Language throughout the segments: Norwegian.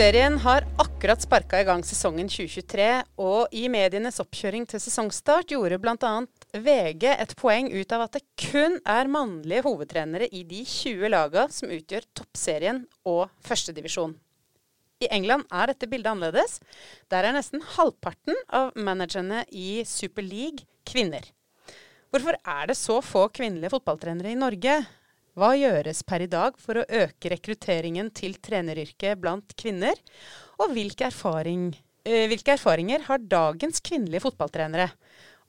Toppserien har akkurat sparka i gang sesongen 2023, og i medienes oppkjøring til sesongstart gjorde bl.a. VG et poeng ut av at det kun er mannlige hovedtrenere i de 20 laga som utgjør toppserien og førstedivisjon. I England er dette bildet annerledes. Der er nesten halvparten av managerne i Super League kvinner. Hvorfor er det så få kvinnelige fotballtrenere i Norge? Hva gjøres per i dag for å øke rekrutteringen til treneryrket blant kvinner? Og hvilke, erfaring, eh, hvilke erfaringer har dagens kvinnelige fotballtrenere?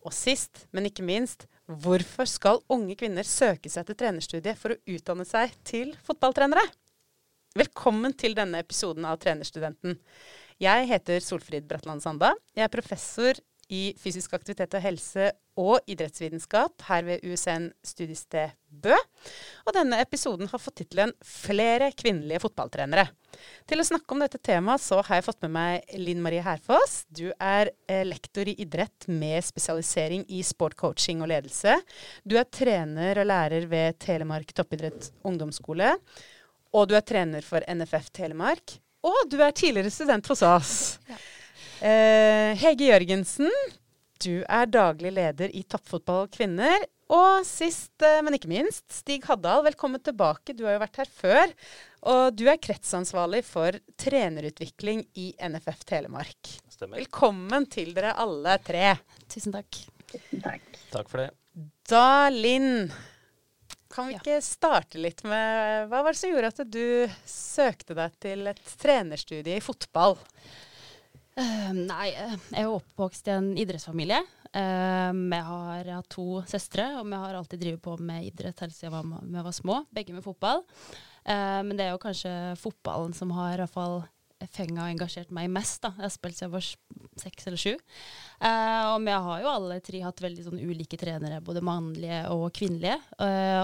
Og sist, men ikke minst, hvorfor skal unge kvinner søke seg til trenerstudiet for å utdanne seg til fotballtrenere? Velkommen til denne episoden av Trenerstudenten. Jeg heter Solfrid Bratland Sanda. Jeg er professor i fysisk aktivitet og helse og idrettsvitenskap her ved USN studiested Bø. Og denne episoden har fått tittelen 'Flere kvinnelige fotballtrenere'. Til å snakke om dette temaet så har jeg fått med meg Linn Marie Herfoss. Du er eh, lektor i idrett med spesialisering i sportcoaching og ledelse. Du er trener og lærer ved Telemark toppidrett ungdomsskole. Og du er trener for NFF Telemark. Og du er tidligere student hos oss. Ja. Eh, Hege Jørgensen, du er daglig leder i Toppfotball kvinner. Og sist, eh, men ikke minst, Stig Haddal, velkommen tilbake. Du har jo vært her før. Og du er kretsansvarlig for trenerutvikling i NFF Telemark. Stemmer. Velkommen til dere alle tre. Tusen takk. Tusen takk. Takk for det. Da, Linn. Kan vi ikke starte litt med Hva var det som gjorde at du søkte deg til et trenerstudie i fotball? Uh, nei, eh, jeg er oppvokst i en idrettsfamilie. Uh, har hatt to søstre, og vi har alltid drevet på med idrett helt siden vi var små. Begge med fotball. Uh, men det er jo kanskje fotballen som har iallfall fenga og engasjert meg mest. da. Jeg har spilt siden jeg var seks eller sju. Og vi har jo alle tre hatt veldig sånn ulike trenere, både mannlige og kvinnelige.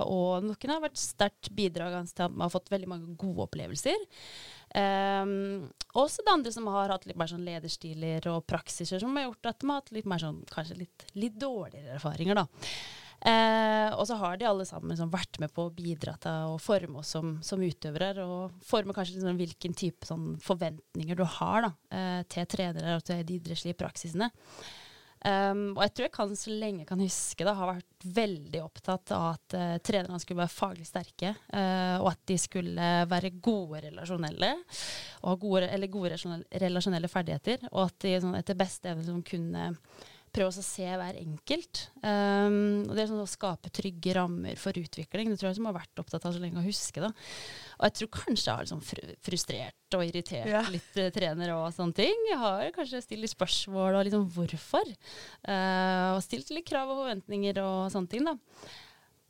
Og noen har vært sterkt bidragende til at vi har fått veldig mange gode opplevelser. Um, også det andre som har hatt litt mer sånn lederstiler og praksiser som har gjort at de har hatt litt mer sånn, kanskje litt, litt dårligere erfaringer. da. Eh, og så har de alle sammen liksom vært med på å bidra til å forme oss som, som utøvere, og forme kanskje liksom hvilken type sånn forventninger du har da, eh, til trenere og til de idrettslige praksisene. Um, og jeg tror jeg kan, så lenge jeg kan huske, da, har vært veldig opptatt av at uh, trenerne skulle være faglig sterke, uh, og at de skulle være gode relasjonelle, og ha gode, gode relasjonelle ferdigheter, og at de sånn, etter beste evne liksom, kunne prøve å se hver enkelt. Um, og det er sånn å skape trygge rammer for utvikling. Det tror jeg som har vært opptatt av så lenge å huske. da. Og jeg tror kanskje jeg har liksom fr frustrert og irritert ja. litt uh, trenere og sånne ting. Jeg har kanskje stilt litt spørsmål og liksom hvorfor. Uh, og stilt litt krav og forventninger og sånne ting. da.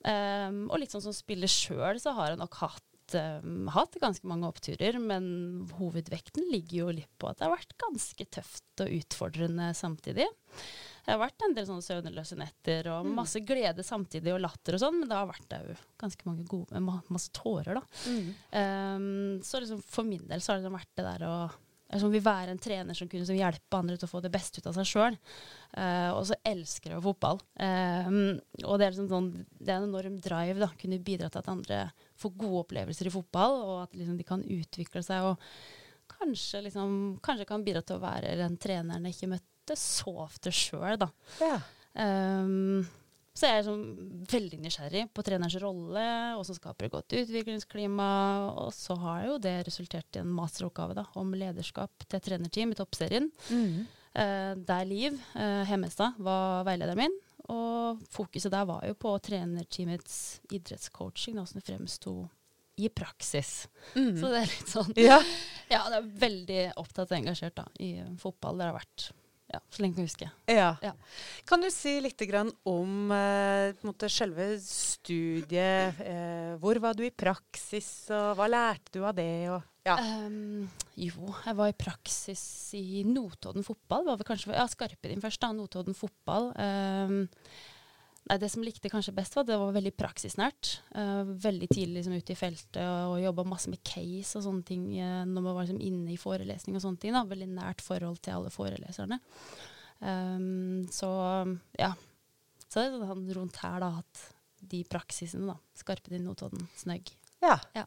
Um, og litt sånn som spiller sjøl, så har jeg nok hatt Um, hatt ganske mange oppturer, men hovedvekten ligger jo litt på at det har vært ganske tøft og utfordrende samtidig. Det har vært en del sånne søvnløse netter og mm. masse glede samtidig og latter og sånn, men det har vært òg ganske mange gode, masse tårer, da. Mm. Um, så liksom for min del så har det liksom vært det der å som vil være en trener som kunne hjelpe andre til å få det beste ut av seg sjøl. Uh, eh, og så elsker jeg fotball. Uh, og det er, liksom sånn, det er en enorm drive. da, Kunne bidra til at andre får gode opplevelser i fotball, og at liksom, de kan utvikle seg. Og kanskje, liksom, kanskje kan bidra til å være den treneren jeg ikke møtte så ofte sjøl, da. Ja. Um, så jeg er sånn veldig nysgjerrig på trenerens rolle, og som skaper et godt utviklingsklima. Og så har jo det resultert i en masteroppgave da, om lederskap til trenerteam i toppserien. Mm. Uh, der Liv uh, Hemmestad var veilederen min. Og fokuset der var jo på trenerteamets idrettscoaching, da, som det fremsto i praksis. Mm. Så det er litt sånn Ja, ja det er veldig opptatt og engasjert da, i fotball. Det har vært ja, så lenge jeg kan huske. Ja. ja. Kan du si litt om eh, måte, selve studiet? Eh, hvor var du i praksis, og hva lærte du av det? Og, ja. um, jo, jeg var i praksis i Notodden fotball. Var kanskje, ja, Skarpedin først, da. Notodden fotball. Um, Nei, Det som jeg likte kanskje best, var at det var veldig praksisnært. Uh, veldig tidlig liksom, ute i feltet og, jobba masse med case og sånne ting uh, når man var liksom, inne i forelesning og sånne ting. da, Veldig nært forhold til alle foreleserne. Um, så ja. Så det er sånn rundt her da, at de praksisene, da. Skarpedin, Notodden, Snøgg. Ja. ja.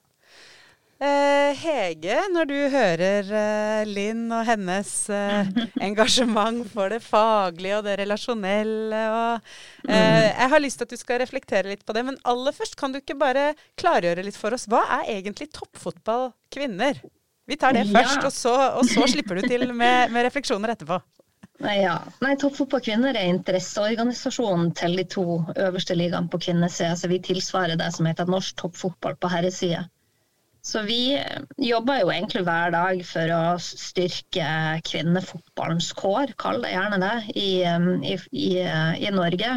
Eh, Hege, når du hører eh, Linn og hennes eh, engasjement for det faglige og det relasjonelle og, eh, Jeg har lyst til at du skal reflektere litt på det, men aller først, kan du ikke bare klargjøre litt for oss? Hva er egentlig toppfotball kvinner? Vi tar det først, ja. og, så, og, så, slipper du til med, med refleksjoner etterpå. Ja. Nei, Toppfotball kvinner er interesseorganisasjonen til de to øverste ligaene på kvinnesida. Så vi tilsvarer det som heter norsk toppfotball på herresida. Så vi jobber jo egentlig hver dag for å styrke kvinnefotballens kår, kall det gjerne det, i, i, i, i Norge.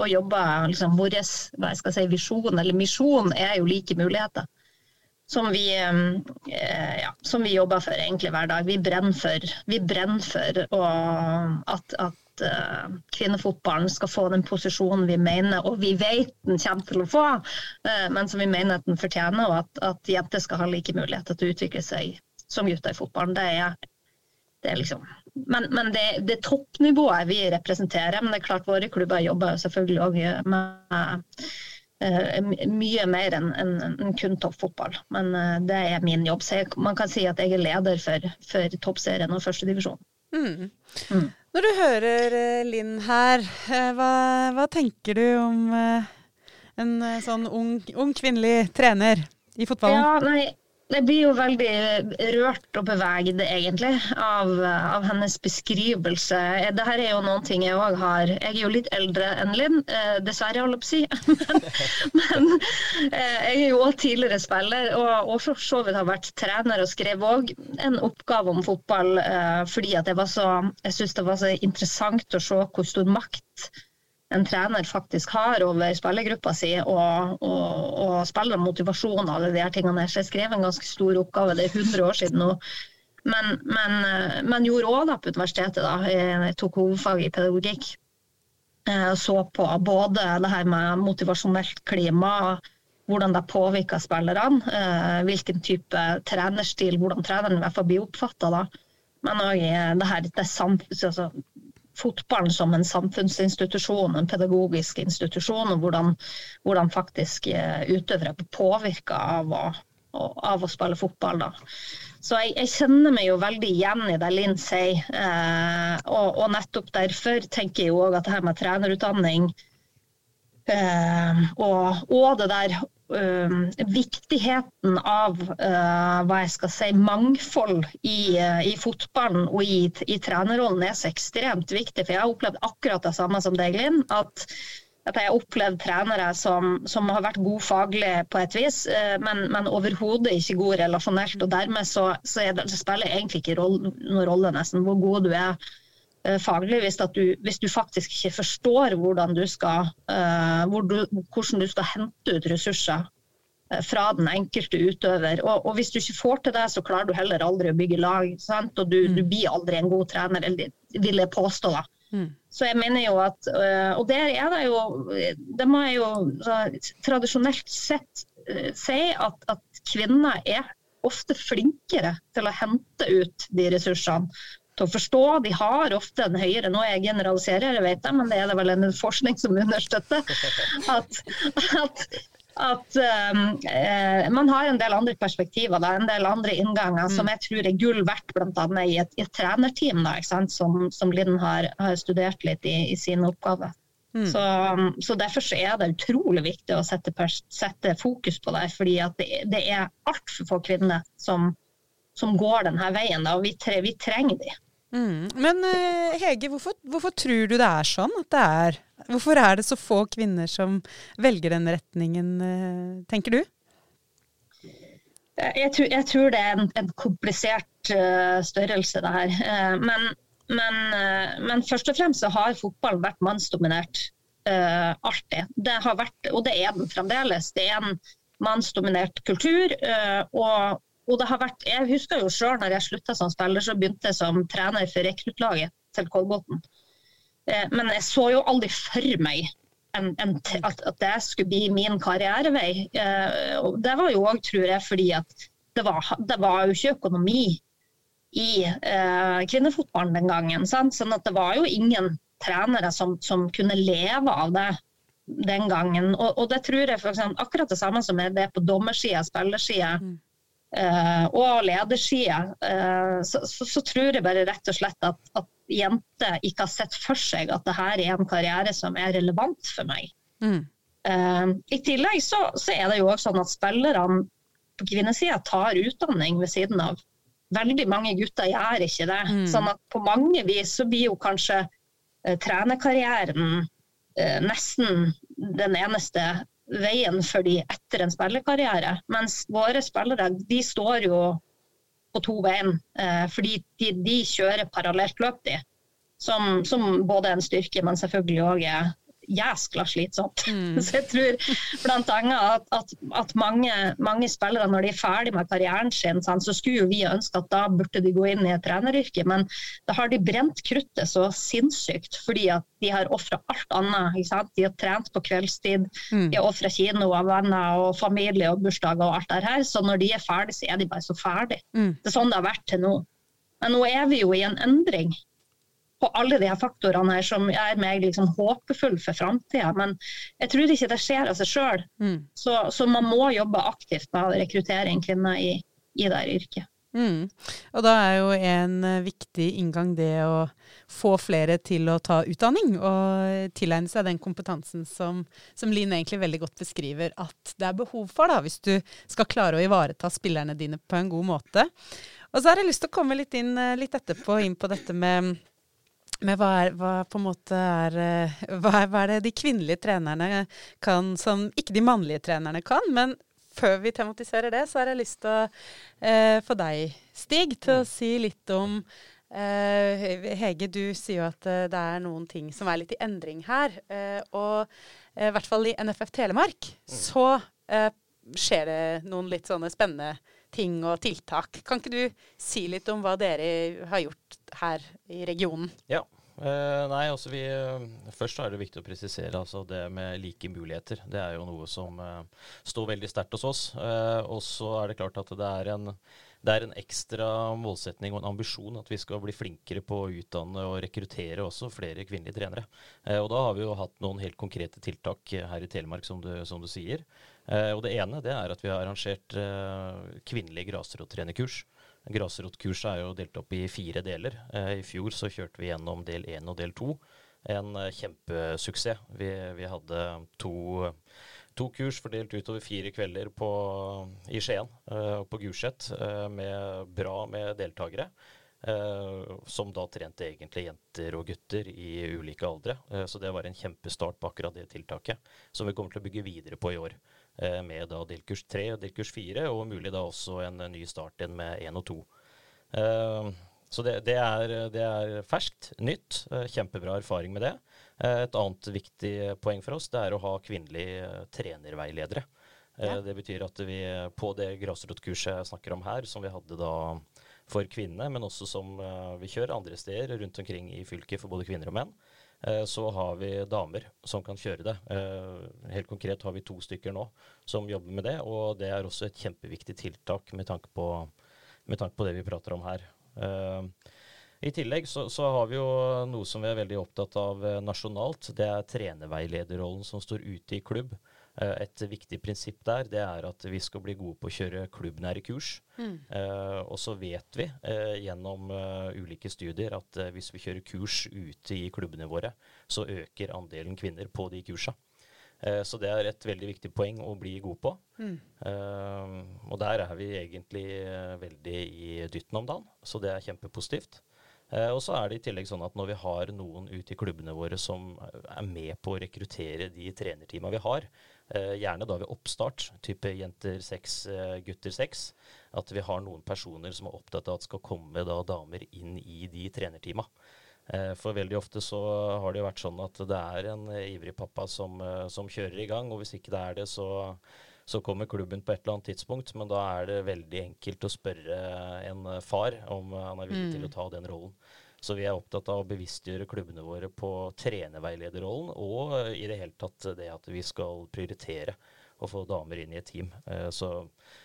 Og jobber liksom vår si, visjon, eller misjon, er jo like muligheter som vi, eh, ja, som vi, jobber for egentlig hver dag. Vi brenner for, vi brenner for at, at uh, kvinnefotballen skal få den posisjonen vi mener, og vi vet den kommer til å få, uh, men som vi mener at den fortjener, og at, at jenter skal ha like muligheter til å utvikle seg som gutter i fotballen. Det er, det er liksom men, men det, det, toppnivået vi representerer. Men det er klart våre klubber jobber selvfølgelig òg med Eh, mye mer enn en, en kun toppfotball. Men det er min jobb. Så jeg, man kan si at jeg er leder for, for toppserien og førstedivisjonen. Mm. Mm. Når du hører uh, Linn her, uh, hva, hva, tenker du om en sånn ung, ung, kvinnelig trener i fotballen? Ja, nei, jeg blir jo veldig rørt og beveget, egentlig, av, av hennes beskrivelse. Dette er jo noen ting jeg òg har Jeg er jo litt eldre enn Linn, eh, dessverre, holdt jeg på å si. Men, men eh, jeg er jo òg tidligere spiller, og, og for så vidt har vært trener og skrev òg en oppgave om fotball eh, fordi at jeg, var jeg syntes det var så interessant å se hvor stor makt en trener faktisk har over spillergruppa si, og, og, og spiller motivasjon og alle de her tingene. Jeg skrev en ganske stor oppgave, det er 100 år siden nå. Men, men, men gjorde òg på universitetet, da. Jeg tok hovedfag i pedagogikk. Eh, så på både det her med motivasjonelt klima, hvordan det påvirker spillerne, eh, hvilken type trenerstil, hvordan treneren i hvert fall blir oppfatta da. Men òg det her det altså, fotballen som en samfunnsinstitusjon, en pedagogisk institusjon, og hvordan, hvordan faktisk eh, utøvere blir påvirka av, av, å spille fotball. Da. Så jeg, jeg, kjenner meg jo veldig igjen i det Linn sier. Eh, og, og, nettopp derfor tenker jeg jo òg at det her med trenerutdanning eh, og, og, det der Uh, viktigheten av uh, hva jeg skal si, mangfold i, uh, i fotballen og i, i, trenerrollen er så ekstremt viktig. For jeg har opplevd akkurat det samme som deg, Linn. At, at jeg har opplevd trenere som, som, har vært gode faglig på et vis, men, men overhodet ikke gode relasjonelt. og Dermed så, så, det, så spiller egentlig ikke roll, noen rolle nesten hvor god du er faglig hvis, du, hvis, du, faktisk ikke forstår hvordan du skal, uh, hvor du, hvordan du skal hente ut ressurser uh, fra den enkelte utøver. Og, og, hvis du ikke får til det, så klarer du heller aldri å bygge lag. Sant? Og du, mm. du, blir aldri en god trener, eller vil jeg påstå. da. Mm. Så jeg mener jo at Og der er det jo Det må jeg jo tradisjonelt sett si at, at kvinner er ofte flinkere til å hente ut de ressursene til å forstå. De har ofte en høyere Nå jeg generaliserer, jeg vet det, men det er det vel en forskning som understøtter. At, at, at um, eh, man har en del andre perspektiver, da, en del andre innganger, mm. som jeg tror er gull verdt bl.a. I, et, i et trenerteam da, som, som Linn har, har, studert litt i, i sine oppgaver. Mm. Så, så, Derfor så er det utrolig viktig å sette, sette fokus på det. fordi det, det er altfor få kvinner som, som går denne veien. Da, og vi, tre, vi trenger de. Mm. Men uh, Hege, hvorfor, hvorfor, tror du det er sånn? Det er, hvorfor er det så få kvinner som velger den retningen, uh, tenker du? Jeg tror, jeg tror, det er en, en komplisert uh, størrelse, det her. Men, men, men, først og fremst så har fotballen vært mannsdominert alltid. Det har vært, og det er den fremdeles. Det er en mannsdominert kultur. og og det har vært, Jeg husker jo sjøl når jeg slutta som spiller, så begynte jeg som trener for rekruttlaget til Kolbotn. Eh, men jeg så jo aldri for meg en, en, at, at, det skulle bli min karrierevei. Eh, og det var jo òg, tror jeg, fordi at det var, det var jo ikke økonomi i eh, kvinnefotballen den gangen. Sant? Sånn at det var jo ingen trenere som, som kunne leve av det den gangen. Og, og det tror jeg for eksempel, akkurat det samme som er det på dommersida, spillersida. Mm og ledersida, uh, så, så, så, tror jeg bare rett og slett at, at jenter ikke har sett for seg at dette er en karriere som er relevant for meg. Mm. Uh, I tillegg så, så, er det jo også sånn at spillerne på kvinnesida tar utdanning ved siden av. Veldig mange gutter gjør ikke det. Mm. Sånn at på mange vis så blir jo kanskje trenerkarrieren nesten den eneste veien for de etter en spillerkarriere. Mens våre spillere de står jo på to bein, uh, fordi de, de, kjører parallelt løp, de. Som, som både er en styrke, men selvfølgelig òg er jæskla slitsomt. Mm. Så jeg tror bl.a. at, at, at mange, mange, spillere, når de er ferdig med karrieren sin, så skulle jo vi ønske at da burde de gå inn i et treneryrke, men da har de brent kruttet så sinnssykt fordi at de har ofra alt annet. De har trent på kveldstid, mm. de har ofra kino og venner og familie og bursdager og alt det her. Så når de er ferdig, så er de bare så ferdig. Mm. Det er sånn det har vært til nå. Men nå er vi jo i en endring på alle de her faktorene her som gjør meg liksom håpefull for framtida. Men jeg tror ikke det skjer av seg sjøl. Mm. Så, så, man må jobbe aktivt med rekruttering kvinner i, i det yrket. Mm. Og da er jo en viktig inngang det å få flere til å ta utdanning og tilegne seg den kompetansen som, som Linn egentlig veldig godt beskriver at det er behov for, da, hvis du skal klare å ivareta spillerne dine på en god måte. Og så har jeg lyst til å komme litt, inn, eh, litt etterpå inn på dette med men hva er, hva er, eh, hva er, hva er det de kvinnelige trenerne kan som ikke de mannlige trenerne kan? Men før vi tematiserer det, så har jeg lyst til å eh, få deg, Stig, til å si litt om eh, Hege, du sier jo at eh, det er noen ting som er litt i endring her. Eh, og eh, i hvert fall i NFF Telemark mm. så skjer det noen litt sånne spennende ting og tiltak. Kan ikke du si litt om hva dere har gjort her i regionen? Ja. Eh, nei, altså vi, uh, Først er det viktig å presisere altså det med like muligheter. Det er jo noe som eh, står veldig sterkt hos oss. og så er det klart at det er, en, det er en ekstra målsetning og en ambisjon at vi skal bli flinkere på å utdanne og rekruttere også flere kvinnelige trenere. og da har vi jo hatt noen helt konkrete tiltak her i Telemark, som du, som du sier. Eh, og Det ene det er at vi har arrangert eh, kvinnelige grasrottrenerkurs. Grasrotkurset er jo delt opp i fire deler. Eh, I fjor så kjørte vi gjennom del én og del to. En kjempesuksess. Vi, vi hadde to, to, kurs fordelt utover fire kvelder på, i Skien og på Gulset med bra med deltakere. Uh, som da trente egentlig jenter og gutter i ulike aldre. Uh, så det var en kjempestart på akkurat det tiltaket, som vi kommer til å bygge videre på i år. Eh, med da delkurs 3 og delkurs 4, og mulig da også en ny start igjen med 1 og 2. Eh, så det, det, er, det, er, ferskt, nytt. Eh, kjempebra erfaring med det. Et annet viktig poeng for oss det er å ha kvinnelige trenerveiledere. Ja. Det betyr at vi på det grasrotkurset jeg snakker om her, som vi hadde da for kvinnene, men også som vi kjører andre steder rundt omkring i fylket for både kvinner og menn, Eh, så har vi damer som kan kjøre det. Eh, helt konkret har vi to stykker nå som jobber med det, og det er også et kjempeviktig tiltak med tanke på, med tanke på det vi prater om her. Eh, I tillegg så, så, har vi jo noe som vi er veldig opptatt av nasjonalt. Det er trenerveilederrollen som står ute i klubb. Eh, et viktig prinsipp der det er at vi skal bli gode på å kjøre klubbnære kurs. Mm. Eh, og så vet vi eh, gjennom eh, ulike studier at hvis vi kjører kurs ute i klubbene våre, så øker andelen kvinner på de kursa. så det er et veldig viktig poeng å bli god på. Mm. og der er vi egentlig veldig i dytten om dagen, så det er kjempepositivt. Eh, og så er det i tillegg sånn at når vi har noen ute i klubbene våre som er med på å rekruttere de trenerteama vi har, eh, gjerne da ved oppstart, type jenter seks, eh, gutter seks, at vi har noen personer som er opptatt av at skal komme da damer inn i de trenerteama. Eh, for veldig ofte så har det jo vært sånn at det er en ivrig pappa som, eh, som kjører i gang, og hvis ikke det er det, så så kommer klubben på et eller annet tidspunkt, men da er det veldig enkelt å spørre en far om han er villig mm. til å ta den rollen. Så vi er opptatt av å bevisstgjøre klubbene våre på trenerveilederrollen, og i det hele tatt det at vi skal prioritere å få damer inn i et team. Eh, så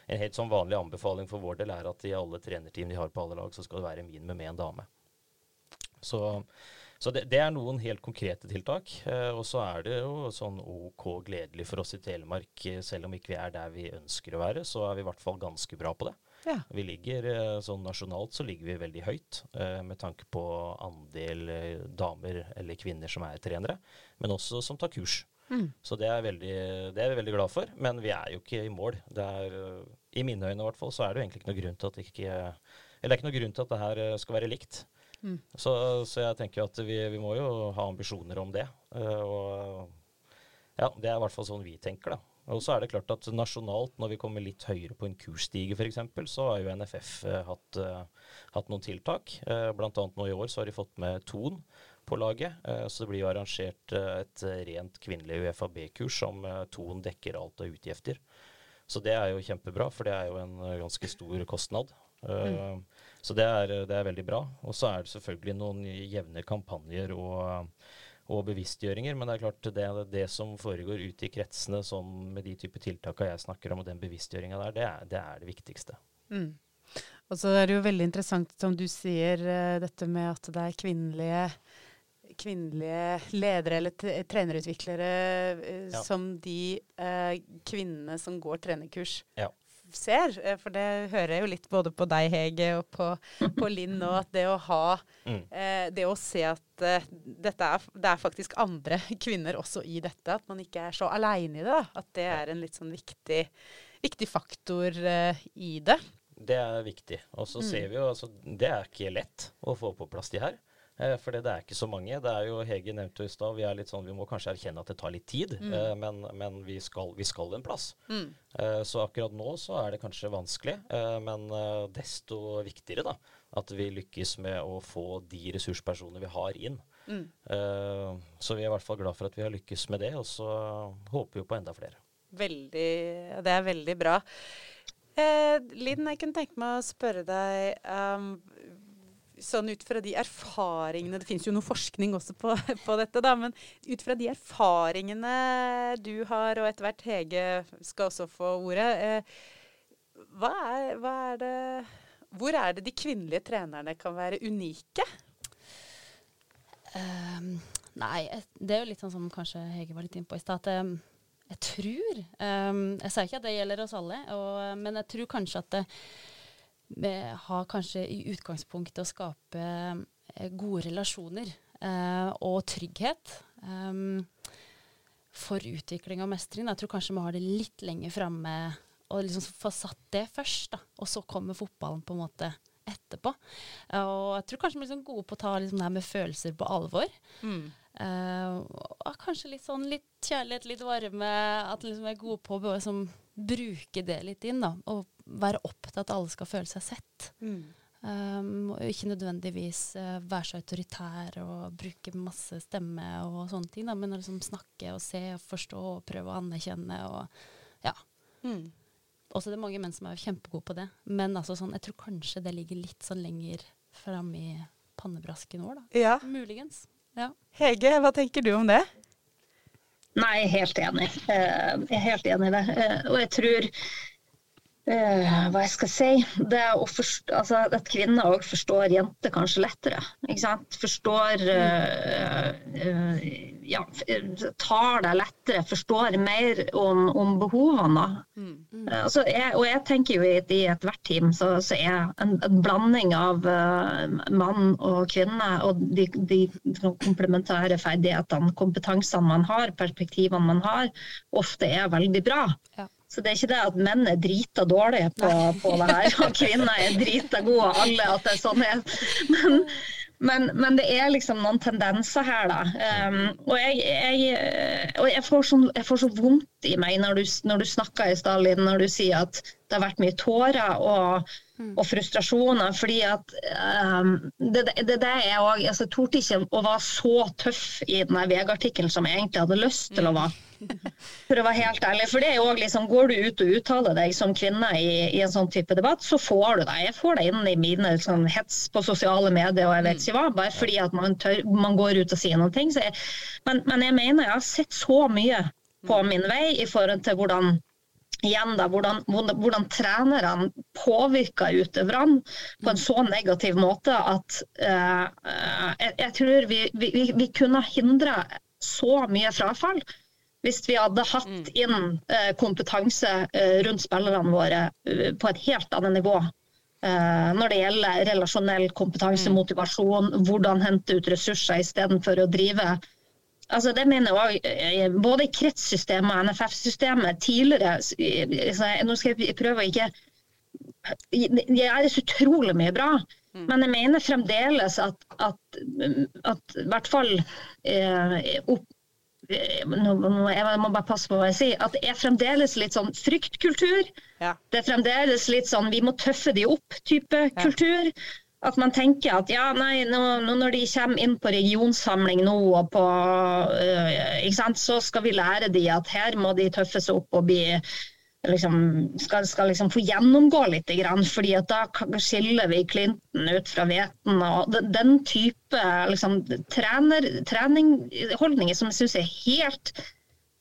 en helt sånn vanlig anbefaling for vår del er at i alle trenerteam de har på alle lag, så skal det være minimum med en dame. Så så det, det, er noen helt konkrete tiltak. Eh, og så er det jo sånn OK gledelig for oss i Telemark, eh, selv om ikke vi er der vi ønsker å være, så er vi i hvert fall ganske bra på det. Ja. Vi ligger eh, sånn Nasjonalt så ligger vi veldig høyt eh, med tanke på andel eh, damer eller kvinner som er trenere, men også som tar kurs. Mm. Så det er, veldig, det er vi veldig glad for. Men vi er jo ikke i mål. Det er, I mine øyne i hvert fall, så er det jo egentlig ikke noe grunn til at det ikke Eller det er ikke noe grunn til at det her skal være likt. Mm. Så, så jeg tenker at vi, vi må jo ha ambisjoner om det. eh, og ja, det er i hvert fall sånn vi tenker, da. Og så er det klart at nasjonalt, når vi kommer litt høyere på en kursstige f.eks., så har jo NFF eh, hatt, eh, hatt noen tiltak. Eh, blant annet nå i år så har de fått med Ton på laget. Så det blir jo arrangert et rent kvinnelig UFAB-kurs som Ton dekker alt av utgifter. Så det er jo kjempebra, for det er jo en ganske stor kostnad. Eh, Så det er, det er veldig bra. Og så er det selvfølgelig noen jevne kampanjer og, og bevisstgjøringer, men det er klart det, det som foregår ute i kretsene som med de type tiltakene jeg snakker om, og den bevisstgjøringa der, det er, det er det viktigste. Mm. Og så er det jo veldig interessant, som du sier, eh, dette med at det er kvinnelige kvinnelige ledere eller trenerutviklere eh, Ja. som de eh, kvinnene som går trenerkurs, Ja. Ser. Eh, For det hører jeg jo litt både på deg, Hege, og på, på Linn nå, at det å ha Mm. eh, Det å se at eh, dette er, det er faktisk andre kvinner også i dette, at man ikke er så aleine i det. Da. At det er en litt sånn viktig, viktig faktor eh, i det. Det er viktig. Og så ser vi jo altså Det er ikke lett å få på plass de her. Eh, for det er ikke så mange. Det er jo, Hege nevnte i stad, vi er litt sånn, vi må kanskje erkjenne at det tar litt tid. mm. men men vi, skal, vi skal en plass. Mm. Eh, så akkurat nå så er det kanskje vanskelig, eh, men eh, desto viktigere da, at vi lykkes med å få de ressurspersonene vi har inn. Mm. Eh, så vi er i hvert fall glad for at vi har lykkes med det, og så håper vi på enda flere. Veldig, det er veldig bra. Eh, Linn, jeg kunne tenke meg å spørre deg um, sånn ut fra de erfaringene Det finnes jo noe forskning også på, på dette, da, men ut fra de erfaringene du har, og etter hvert Hege skal også få ordet, eh, hva er, hva er det Hvor er det de kvinnelige trenerne kan være unike? Um, nei, det er jo litt sånn som kanskje Hege var litt inne på i stad. at ehm, jeg tror um, Jeg sier ikke at det gjelder oss alle, og, men jeg tror kanskje at det, vi har kanskje i utgangspunktet å skape eh, gode relasjoner eh, og trygghet eh, for utvikling og mestring. Jeg tror kanskje vi har det litt lenger framme og liksom få satt det først, da. Og så kommer fotballen på en måte etterpå. Og jeg tror kanskje vi er liksom gode på å ta liksom det her med følelser på alvor. Eh, og kanskje litt sånn litt kjærlighet, litt varme. At liksom er gode på å liksom bruke det litt inn. da, Og være opptatt av at alle skal føle seg sett. Um, og ikke nødvendigvis uh, være så autoritær og bruke masse stemme og sånne ting, da, men liksom snakke og se og forstå og prøve å anerkjenne. og ja. Mm. Også det er mange menn som er kjempegode på det, men altså sånn, jeg tror kanskje det ligger litt sånn lenger fram i pannebrasken vår, da. Ja. Muligens. Ja. Hege, hva tenker du om det? Nei, jeg er helt enig. Eh, Jeg er helt enig i det. Eh, Og jeg tror eh, hva jeg skal si, det er å forstå, altså, at kvinner òg forstår jenter kanskje lettere. Ikke sant? Forstår uh, uh, Ja, tar det lettere, forstår mer om, om behovene. Mm. Eh, altså, jeg, og jeg tenker jo i, et- i ethvert team så, så er en, en blanding av mann og kvinne og de, de komplementære ferdighetene, kompetansene man har, perspektivene man har, ofte er veldig bra. Ja. Så det er ikke det at menn er drita dårlige på, på det her, og kvinner er drita gode, alle at det er sånn er. Men, men, men det er liksom noen tendenser her, da. Um, og jeg, jeg, og jeg, får så, jeg får så vondt i meg når du, når du snakker i Stalin, når du sier at det har vært mye tårer og, og frustrasjoner. fordi at um, det, det, det er òg altså, Jeg torde ikke å være så tøff i den VG-artikkelen som jeg egentlig hadde lyst til å være. For å være helt ærlig. For det er jo også liksom, Går du ut og uttaler deg som kvinne i, i en sånn type debatt, så får du det. Jeg får det inn i mine sånn, hets på sosiale medier og jeg vet ikke hva, bare fordi at man, tør, man går ut og sier noen ting. Så jeg, men, men jeg mener jeg har sett så mye på min vei i forhold til hvordan igjen da, hvordan, hvordan, trenerne påvirker utøverne på en så negativ måte at eh, jeg, jeg tror vi, vi, vi kunne hindra så mye frafall hvis vi hadde hatt mm. inn eh, kompetanse eh, rundt spillerne våre eh, på et helt annet nivå. Når det gjelder relasjonell kompetanse, mm. motivasjon, hvordan hente ut ressurser istedenfor å drive Altså det mener jeg også, Både i kretssystemet og NFF-systemet tidligere Nå skal jeg prøve å ikke Det gjøres utrolig mye bra. Mm. Men jeg mener fremdeles at, at, at i hvert fall eh, opp, jeg må bare passe på hva jeg sier, at det er fremdeles litt sånn fryktkultur. Ja. Det er fremdeles litt sånn vi må tøffe de opp-type ja. kultur. At man tenker at ja, nei, nå, når de kommer inn på regionsamling nå, og på, øh, så skal vi lære de at her må de tøffe seg opp og bli liksom, skal, skal liksom få gjennomgå litt, fordi da skiller vi Clinton ut fra hveten. og Den type liksom, treningholdninger som jeg syns er helt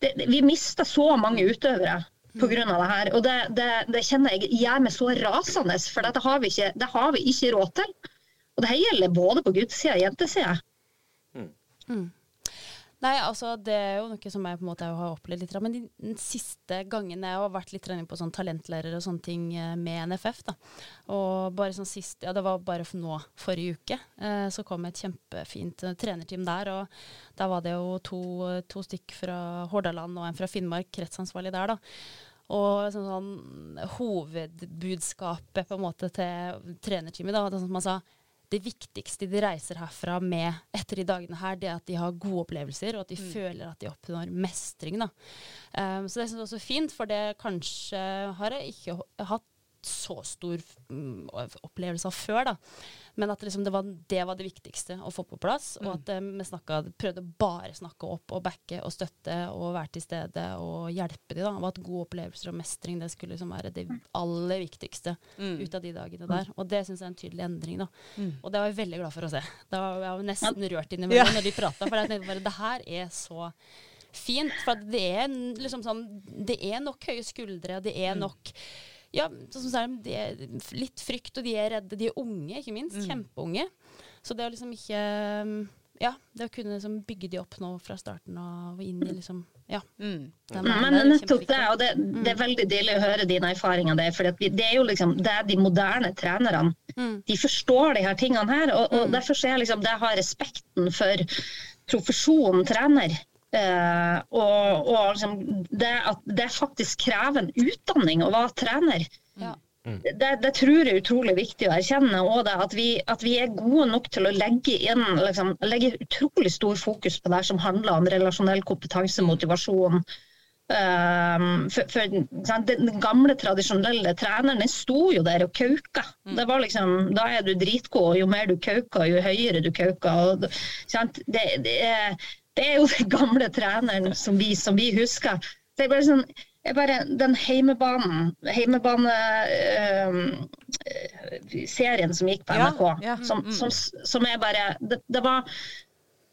det, Vi mister så mange utøvere pga. det her. Og det, det, det, kjenner jeg gjør meg så rasende, for det har, vi ikke, det har vi ikke råd til. Og det gjelder både på guttesida og jentesida. Mm. Nei, altså det er jo noe som jeg på en måte har opplevd litt. Men de siste gangene jeg har vært litt trening på sånn talentlærer og sånne ting eh, med NFF, da. Og bare sånn sist, ja det var bare for nå, forrige uke, eh, så kom et kjempefint uh, trenerteam der. Og der var det jo to, to stykk fra Hordaland og en fra Finnmark, kretsansvarlig der, da. Og sånn, sånn hovedbudskapet på en måte til trenerteamet, da, sånn som man sa det viktigste de reiser herfra med etter de dagene her, det er at de har gode opplevelser, og at de mm. føler at de oppnår mestring. Da. Um, så det syns jeg også er fint, for det kanskje har jeg ikke hatt så stor um, opplevelse av før. da. Men at liksom det, var, det, var, det viktigste å få på plass. Mm. Og at mm. vi snakket, prøvde bare snakke opp og backe og støtte og være til stede og hjelpe dem. Og at gode opplevelser og mestring det skulle liksom være det aller viktigste mm. ut av de dagene der. Og det syns jeg er en tydelig endring. da. Mm. Og det var jeg veldig glad for å se. Da var jeg nesten rørt innimellom ja. når de prata. For jeg tenkte bare det her er så fint. For det er liksom sånn Det er nok høye skuldre, det er mm. Ja, sånn som de er litt frykt, og de er redde. De er unge, ikke minst. Mm. Kjempeunge. Så det å liksom ikke Ja, det å kunne liksom bygge de opp nå fra starten av og inn i liksom ja. Mm. Men nettopp det, og det, det, er veldig deilig å høre dine erfaringer der. For det er jo liksom det er de moderne trenerne. Mm. De forstår de her tingene her. Og, og mm. derfor så jeg liksom det har respekten for profesjonen trener. Uh, og, og liksom det at det faktisk krever en utdanning å være trener. Ja. Mm. Det, det, tror jeg er utrolig viktig å erkjenne. Og det at vi, at vi er gode nok til å legge inn liksom, legge utrolig stor fokus på det som handler om relasjonell kompetanse, motivasjon. Um, for, for Den gamle, tradisjonelle treneren den sto jo der og kauka. Mm. Det var liksom, Da er du dritgod, og jo mer du kauker, jo høyere du kauker. Og, det, det er det er jo den gamle treneren som vi, som vi husker. Det er bare sånn, er bare den heimebanen, heimebaneserien øh, som gikk på NRK, ja, ja. Som, mm. som, som, er bare det, det, var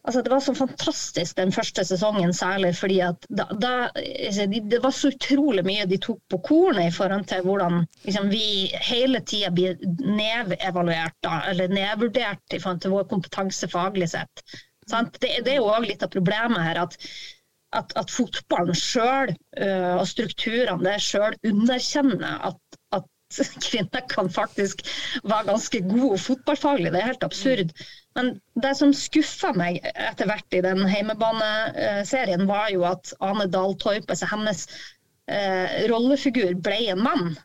Altså, det var så fantastisk den første sesongen særlig, fordi at da, da, altså, det var så utrolig mye de tok på kornet i forhold til hvordan liksom, vi hele tida blir nevevaluert, eller nedvurdert i forhold til vår kompetanse faglig sett. Det, det, er jo òg litt av problemet her. at at, at fotballen sjøl uh, og strukturene der sjøl underkjenner at, at, kvinner kan faktisk være ganske gode fotballfaglig. Det er helt absurd. Men det som skuffa meg etter hvert i den heimebaneserien, var jo at Ane Dahl Torp, altså hennes eh, rollefigur, ble en mann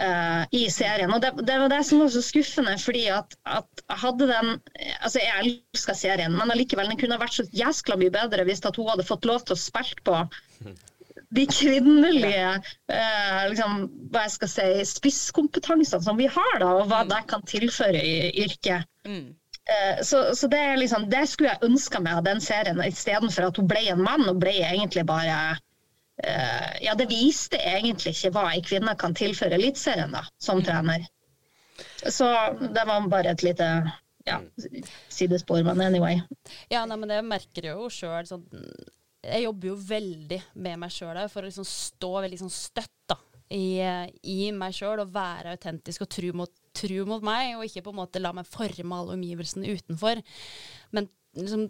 uh, i serien. Og det, det, var det som var så skuffende, fordi at, at hadde den Altså, jeg elsker serien, men allikevel, den kunne vært så jæskla mye bedre hvis at hun hadde fått lov til å spille på de kvinnelige uh, liksom, hva jeg skal si, spisskompetansene som vi har, da, og hva mm. det kan tilføre i yrket. Mm. Uh, så, så det, liksom, det, skulle jeg ønska meg av den serien, istedenfor at hun ble en mann og ble egentlig bare Eh, ja, det viste egentlig ikke hva ei kvinne kan tilføre Eliteserien som mm. trener. Så det var bare et lite ja, sidespor, men anyway. Ja, nei, men det merker jeg jo sjøl. Sånn, jeg jobber jo veldig med meg sjøl for å liksom stå veldig sånn støtt da, i, i, meg sjøl og være autentisk og tro mot, tru mot, meg, og ikke på en måte la meg forme alle omgivelsene utenfor. Men liksom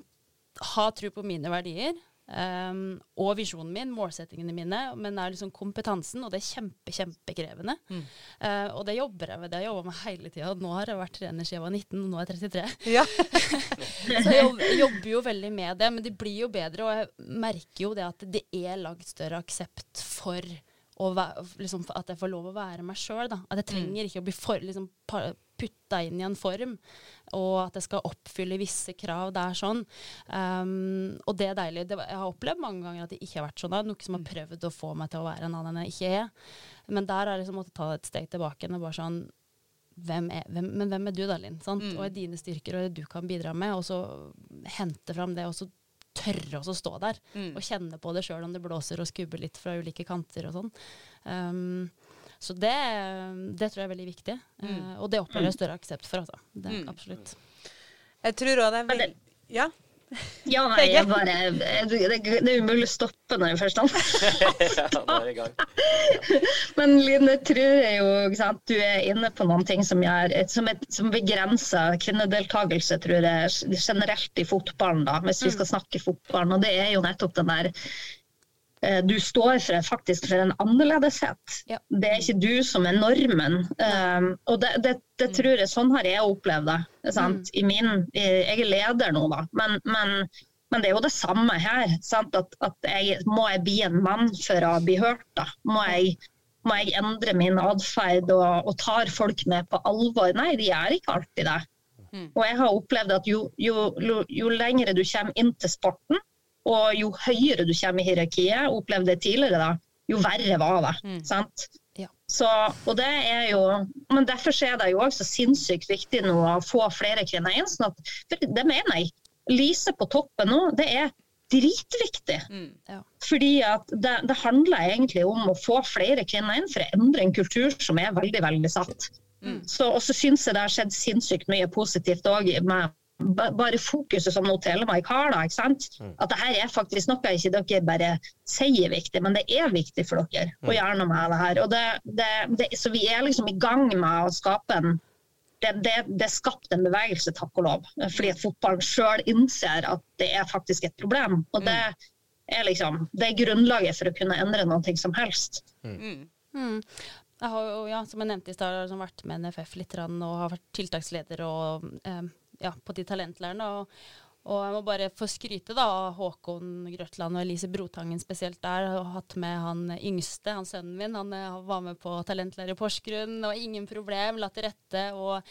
ha tro på mine verdier Um, og visjonen min, målsettingene mine, men det er liksom kompetansen, og det er kjempe, kjempekrevende. Mm. Uh, og det jobber jeg med. Det har jeg jobba med hele tida. Nå har jeg vært trener siden jeg var 19, og nå er jeg 33. Ja. så jeg jobber, jobber, jo veldig med det, men det blir jo bedre, og jeg merker jo det at det er langt større aksept for liksom, at jeg får lov å være meg sjøl. At jeg mm. trenger ikke å bli for, liksom, putta inn i en form, og at jeg skal oppfylle visse krav. Det er sånn. Um, og det er deilig. Det, jeg har opplevd mange ganger at det ikke har vært sånn. Noe som har mm. prøvd å få meg til å være en annen enn jeg ikke er. Men der har jeg liksom måttet ta et steg tilbake. Og bare sånn hvem er, hvem, men hvem er du, da, Linn? Mm. Og er dine styrker og det du kan bidra med? Og så hente fram det, og så tørre å stå der mm. og kjenne på det sjøl om det blåser og skubber litt fra ulike kanter og sånn. Um, så det, det, tror jeg er veldig viktig. Mm. Uh, og det opplever jeg større aksept for, altså. Det, mm. Absolutt. Jeg tror òg det er veldig Ja? Ja, nei, jeg bare, det, det, er umulig å stoppe når jeg først ja, Men Line, jeg tror jeg jo sant, du er inne på noen ting som, gjør, som, et, som begrenser kvinnedeltakelse tror jeg, generelt i fotballen, da, hvis vi mm. skal snakke fotballen. Og det er jo nettopp den der Eh, du står for, faktisk for en annerledeshet. Ja. Det er ikke du som er normen. Um, og det, det, det, mm. tror jeg, sånn har jeg opplevd det. Mm. I min, jeg er leder nå, da. Men, men, men, det er jo det samme her. At, at jeg, må jeg bli en mann for å bli hørt? da? Må jeg, må jeg endre min atferd og, og tar folk med på alvor? Nei, de gjør ikke alltid det. Mm. Og jeg har opplevd at jo, jo, jo, jo lengre du kommer inn til sporten, og jo høyere du kommer i hierarkiet, opplevde det tidligere, da, jo verre var det. Mm. sant? Ja. Så, og det er jo, men Derfor er det jo også sinnssykt viktig nå å få flere kvinner inn. Sånn at, for det mener jeg. Lise på toppen nå, det er dritviktig. Mm, ja. Fordi at det, det, handler egentlig om å få flere kvinner inn for å endre en kultur som er veldig veldig satt. Mm. Så, og så syns jeg det har skjedd sinnssykt mye positivt òg med bare fokuset som Telemark har, da, ikke sant? Mm. at det her er faktisk noe ikke dere bare sier viktig, men det er viktig for dere å mm. gjøre noe med det her. Og det, det, det, så vi er liksom i gang med å skape en det, det, det er en bevegelse, takk og lov. Fordi at fotballen sjøl innser at det er faktisk et problem. Og det mm. er liksom det er grunnlaget for å kunne endre noe som helst. Mm. Mm. Jeg har jo, ja, som jeg nevnte i stad, vært med NFF litt og har vært tiltaksleder og eh, ja, på de talentlærerne. Og, og jeg må bare få skryte da, av Håkon Grøtland og Elise Brotangen spesielt der. Jeg har hatt med han yngste, han sønnen min. Han eh, var med på Talentlærer i Porsgrunn. og ingen problem, la til rette og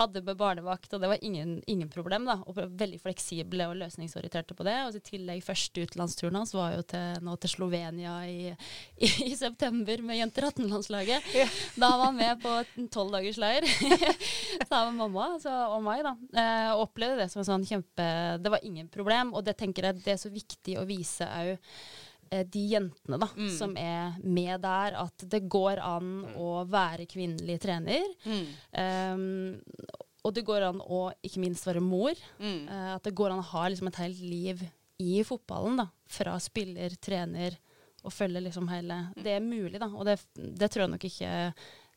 hadde med barnevakt. Og det var ingen, ingen problem. da, og Veldig fleksible og løsningsorienterte på det. Og i tillegg første utenlandsturen hans var jo til, nå til Slovenia i, i, i september med Jenter 18-landslaget. Ja. Da var han med på en tolv dagers leir sammen med mamma så, og meg. da, eh, Og opplevde det som en sånn kjempe det var ingen problem. Og det tenker jeg det er så viktig å vise òg eh, de jentene da, mm. som er med der, at det går an mm. å være kvinnelig trener. Mm. Um, og det går an å ikke minst være mor. Uh, at det går an å ha liksom, et helt liv i fotballen. da, Fra spiller, trener og følge liksom hele Det er mulig, da. Og det, det tror jeg nok ikke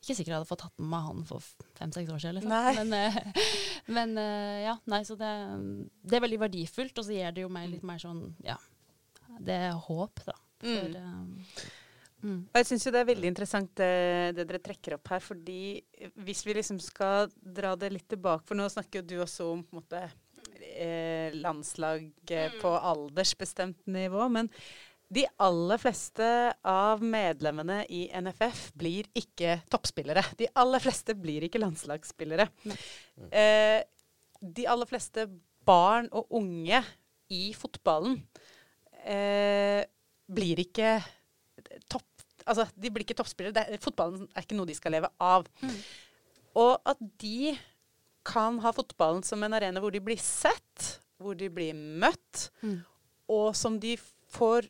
ikke sikkert jeg hadde fått tatt med meg han for fem-seks år siden. Liksom. Men, uh, men uh, ja, nei, så det, det, er veldig verdifullt, og så gir det jo meg litt mer sånn ja, det er håp, da. For, mm. Mm. Jeg syns jo det er veldig interessant det, det, dere trekker opp her, fordi hvis vi liksom skal dra det litt tilbake, for nå snakker jo du også om på en måte, eh, landslag eh, mm. på aldersbestemt nivå, men de aller fleste av medlemmene i NFF blir ikke toppspillere. De aller fleste blir ikke landslagsspillere. Eh, de aller fleste barn og unge i fotballen eh, blir ikke topp... Altså, de blir ikke toppspillere. Det, fotballen er ikke noe de skal leve av. Mm. Og at de kan ha fotballen som en arena hvor de blir sett, hvor de blir møtt, mm. og som de får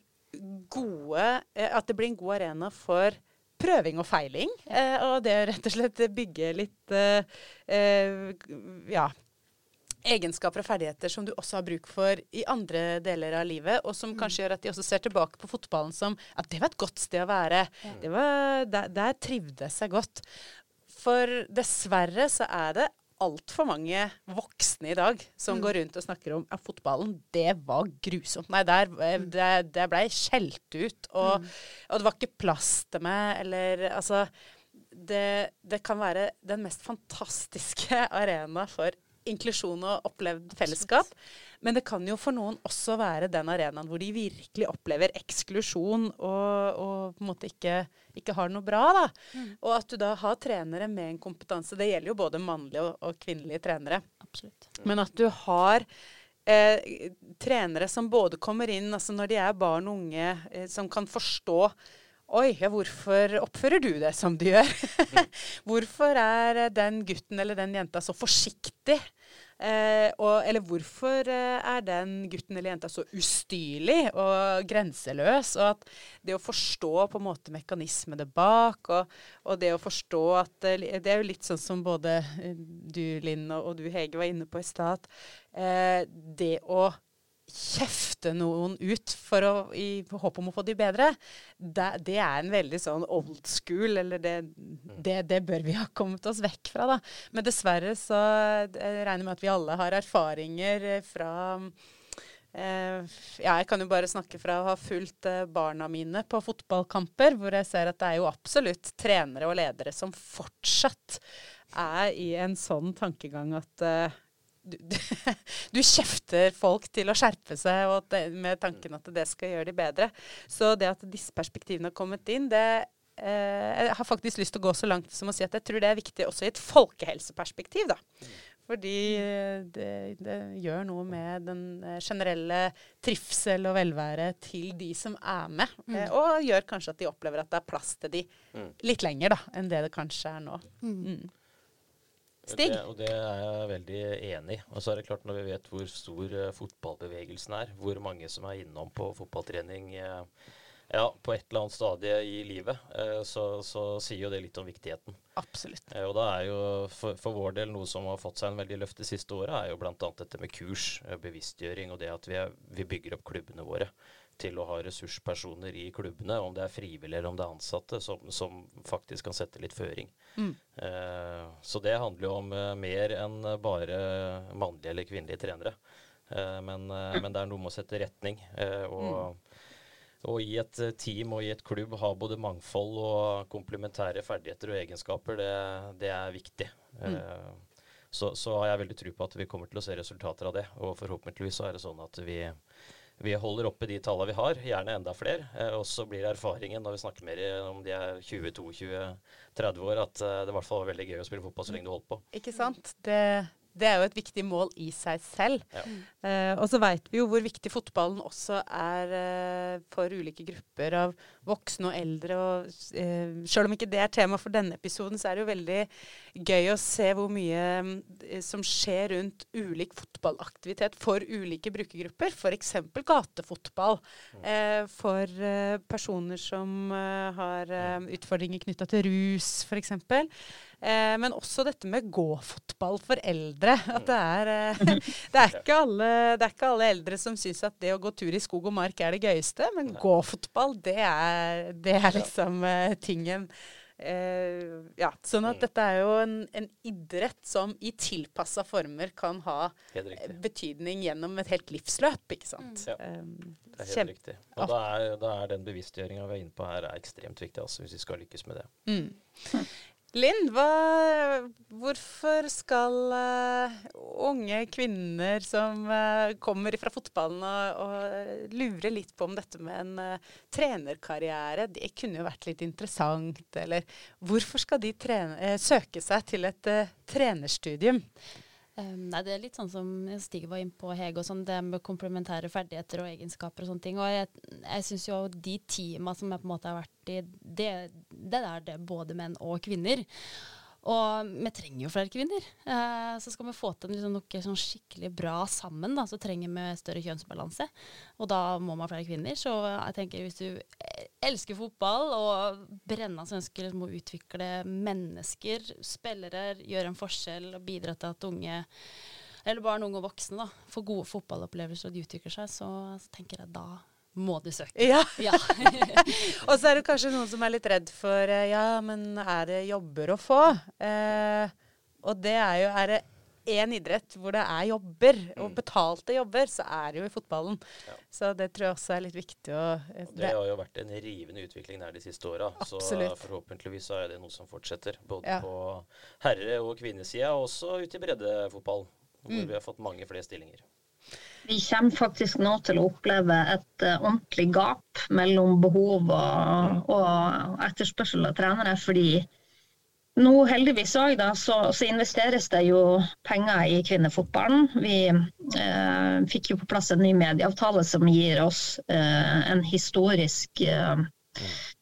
gode eh, At det blir en god arena for prøving og feiling. Ja. og det å rett og slett bygge litt eh, eh, ja, egenskaper og ferdigheter som du også har bruk for i andre deler av livet, og som mm. kanskje gjør at de også ser tilbake på fotballen som at det var et godt sted å være. Var, der, der trivdes jeg godt. For dessverre så er det altfor mange voksne i dag som Mm. går rundt og snakker om at fotballen, det var grusomt. Nei, der, eh, det, det blei skjelt ut, og, Mm. og det var ikke plass til meg, eller altså det, det kan være den mest fantastiske arena for inklusjon og opplevd fellesskap. Men det kan jo for noen også være den arenaen hvor de virkelig opplever eksklusjon og, og på en måte ikke, ikke har noe bra. da. Og at du da har trenere med en kompetanse. Det gjelder jo både mannlige og, og kvinnelige trenere. Absolutt. Men at du har eh, trenere som både kommer inn altså når de er barn og unge, eh, som kan forstå Oi, ja, hvorfor oppfører du deg som du gjør? hvorfor er eh, den gutten eller den jenta så forsiktig? Eh, og, eller hvorfor eh, er den gutten eller jenta så ustyrlig og grenseløs? Og at det å forstå på en måte mekanismene bak, og, og det å forstå at eh, Det er jo litt sånn som både du, Linn, og, og du, Hege, var inne på i stad. Eh, det å kjefte noen ut for å, i håp om å få de bedre, det, det er en veldig sånn old school, eller det, det, det bør vi ha kommet oss vekk fra, da. Men dessverre så eh, regner jeg med at vi alle har erfaringer fra eh, ja, jeg kan jo bare snakke fra å ha fulgt eh, barna mine på fotballkamper, hvor jeg ser at det er jo absolutt trenere og ledere som fortsatt er i en sånn tankegang at eh, du, du, kjefter folk til å skjerpe seg, og at det, med tanken at det skal gjøre de bedre. Så det at disse perspektivene har kommet inn, det eh, Jeg har faktisk lyst til å gå så langt som å si at jeg tror det er viktig også i et folkehelseperspektiv. da. Fordi eh, det, det gjør noe med den eh, generelle trivsel og velvære til de som er med. Eh, og gjør kanskje at de opplever at det er plass til de Mm. litt lenger da, enn det det kanskje er nå. Mm. Stig? Det, og det er jeg veldig enig i. Og så er det klart når vi vet hvor stor eh, fotballbevegelsen er, hvor mange som er innom på fotballtrening eh, ja, på et eller annet stadie i livet, eh, så, så sier jo det litt om viktigheten. Absolutt. Og da er jo for, for vår del noe som har fått seg en veldig løft det siste året, er jo bl.a. dette med kurs, bevisstgjøring og det at vi, vi bygger opp klubbene våre til å ha ressurspersoner i klubbene, om det er frivillige eller om det er ansatte, som, som faktisk kan sette litt føring. Mm. Eh, så det handler jo om eh, mer enn bare mannlige eller kvinnelige trenere. Eh, men, eh, men det er noe med å sette retning. eh, og, og i et team og i et klubb ha både mangfold og komplementære ferdigheter og egenskaper, det, det er viktig. Eh, så, så har jeg veldig tro på at vi kommer til å se resultater av det. Og forhåpentligvis så er det sånn at vi, vi holder oppe de tallene vi har, gjerne enda flere. Eh, og så blir erfaringen når vi snakker mer om de er 20-22-30 år, at eh, det i hvert fall var veldig gøy å spille fotball så lenge du holdt på. Ikke sant? Det, det er jo et viktig mål i seg selv. Ja. Uh, og så veit vi jo hvor viktig fotballen også er uh, for ulike grupper av voksne og eldre. Og, uh, selv om ikke det er tema for denne episoden, så er det jo veldig gøy å se hvor mye um, som skjer rundt ulik fotballaktivitet for ulike brukergrupper. F.eks. gatefotball eh, for eh, personer som eh, har eh, utfordringer knytta til rus, f.eks. Eh, men også dette med gåfotball for eldre. At det er, eh, det, er ikke alle, det er ikke alle eldre som syns at det å gå tur i skog og mark er det gøyeste, men gåfotball, det er, det er liksom eh, tingen. Eh, ja, sånn at Mm. dette er jo en, en idrett som i tilpassa former kan ha eh, betydning gjennom et helt livsløp, ikke sant. Ja. Um, Det er helt riktig. Og da er, da er den bevisstgjøringa vi er inne på her, er ekstremt viktig altså, hvis vi skal lykkes med det. Mm. Linn, hva, hvorfor skal uh, unge kvinner som uh, kommer fra fotballen og, og lurer litt på om dette med en uh, trenerkarriere, det kunne jo vært litt interessant, eller hvorfor skal de trene, søke seg til et trenerstudium? Um, nei, det er litt sånn som Stig var inne på, Hege, og sånn, det med komplementære ferdigheter og egenskaper og sånne ting. Og jeg, jeg syns jo de teama som jeg på en måte har vært i, det, det er det både menn og kvinner. Og vi trenger jo flere kvinner. Eh, så skal vi få til liksom noe sånn skikkelig bra sammen, da, så trenger vi større kjønnsbalanse. Og da må man ha flere kvinner. Så jeg tenker hvis du elsker fotball og brennende ønsker liksom, å utvikle mennesker, spillere, gjøre en forskjell og bidra til at unge eller barn, unge og voksne da, får gode fotballopplevelser og de utvikler seg, så, så tenker jeg da må du søke. Ja. Ja. Og så er det kanskje noen som er litt redd for eh, Ja, men er det jobber å få? Eh, og det er jo er det én idrett hvor det er jobber, og betalte jobber, så er det jo i fotballen. Ja. Så det tror jeg også er litt viktig å Det har jo vært en rivende utvikling der de siste åra. Så forhåpentligvis så er det noe som fortsetter. Både Ja. på herre- og kvinnesida, og også ute i breddefotball. Hvor vi har fått mange flere stillinger. Vi kommer faktisk nå til å oppleve et eh, ordentlig gap mellom behov og, og etterspørsel av trenere. Fordi nå heldigvis òg, da, så, så investeres det jo penger i kvinnefotballen. Vi eh, fikk jo på plass en ny medieavtale som gir oss eh, en historisk eh,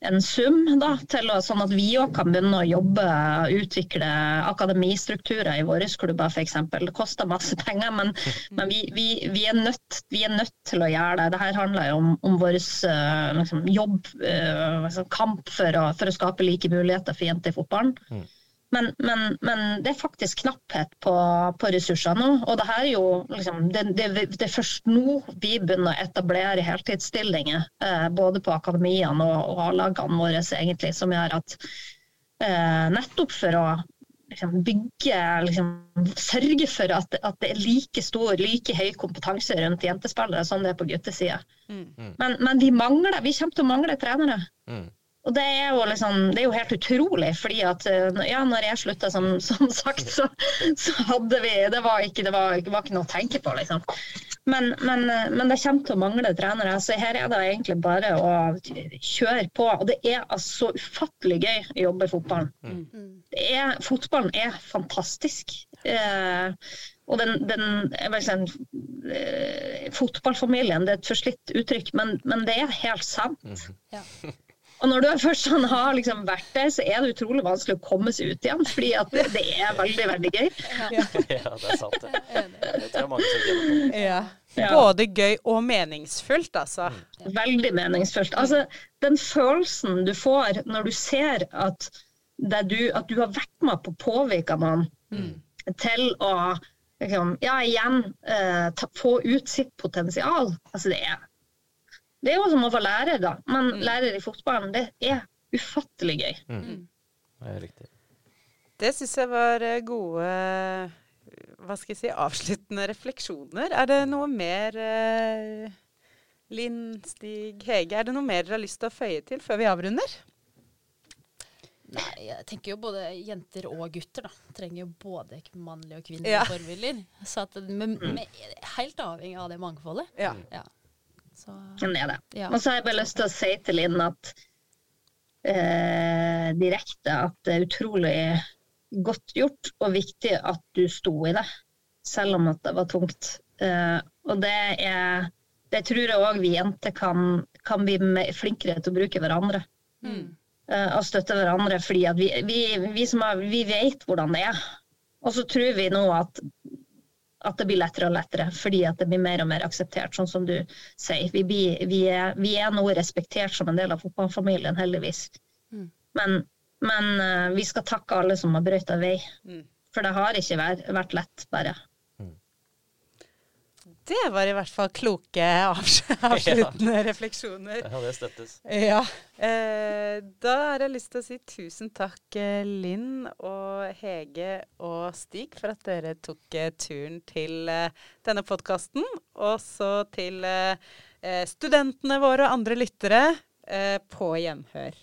en sum, da, til sånn at vi òg kan begynne å jobbe og utvikle akademistrukturer i våre klubber f.eks. Det koster masse penger, men, men vi, vi, vi, er nødt, vi, er nødt, til å gjøre det. Dette handler jo om, om vår uh, liksom, jobb, uh, altså, kamp for å, for å, skape like muligheter for jenter i fotballen. Mm. Men, men, men, det er faktisk knapphet på, på ressurser nå. Og det, her er jo, liksom, det, det, det, er først nå vi begynner å etablere heltidsstillinger. Eh, både på akademiene og, og A-lagene våre, egentlig, som gjør at eh, nettopp for å liksom, bygge liksom, Sørge for at, at, det er like stor, like høy kompetanse rundt jentespillere som det er på guttesida. Mm. Men, men vi mangler, vi kommer til å mangle trenere. Mm. Og det er, jo liksom, det er jo helt utrolig, fordi at ja, når jeg slutta, som, som, sagt, så, så, hadde vi Det var ikke, det var, det var ikke noe å tenke på, liksom. Men, men, men, det kommer til å mangle trenere. Så her er det egentlig bare å kjøre på. Og det er altså ufattelig gøy å jobbe i fotballen. Mm. Er, fotballen er fantastisk. Eh, og den, den sånn, eh, Fotballfamilien, det er et forslitt uttrykk, men, men det er helt sant. Mm. Ja. Og når du først sånn, har liksom vært der, så er det utrolig vanskelig å komme seg ut igjen. Fordi at det, det er veldig, veldig gøy. Ja. ja, det er sant, det. Det tror jeg mange som kjenner. Ja. Ja. Både gøy og meningsfullt, altså. Veldig meningsfullt. Altså, den følelsen du får når du ser at, du, at du har vært med på å påvirke noen Mm. til å liksom, ja, igjen eh, ta, få ut sitt potensial. Altså, det er det er jo som å få lærer, da. Men Mm. lærer i fotballen, det er ufattelig gøy. Mm. Det er riktig. Det syns jeg var eh, gode hva skal jeg si, avsluttende refleksjoner. Er det noe mer eh, Linn, Stig, Hege, er det noe mer dere har lyst til å føye til før vi avrunder? Nei, jeg tenker jo både jenter og gutter da, trenger jo både mannlige og kvinnelige Ja. forbilder. Så at, men, men helt avhengig av det mangfoldet. Ja. Ja. Så, den er det. ja. Og så har jeg bare lyst til å si til Linn at eh, direkte at det er utrolig godt gjort og viktig at du sto i det, selv om at det var tungt. Eh, og det er Det tror jeg òg vi jenter kan, kan bli flinkere til å bruke hverandre. Mm. eh, og støtte hverandre, fordi at vi, vi, vi, som er, vi vet hvordan det er. Og så tror vi nå at at det blir lettere og lettere, fordi at det blir mer og mer akseptert, sånn som du sier. Vi, blir, vi, er, vi er nå respektert som en del av fotballfamilien, heldigvis. Mm. Men, men eh, vi skal takke alle som har brøyta vei. Mm. For det har ikke vært, vært lett, bare. Det var i hvert fall kloke avsluttende avsluttende refleksjoner. Ja, det støttes. Ja. Eh, da har jeg lyst til å si tusen takk, eh, Linn og Hege og Stig, for at dere tok eh, turen til eh, denne podkasten. Og så til eh, eh, studentene våre og andre lyttere, på gjenhør.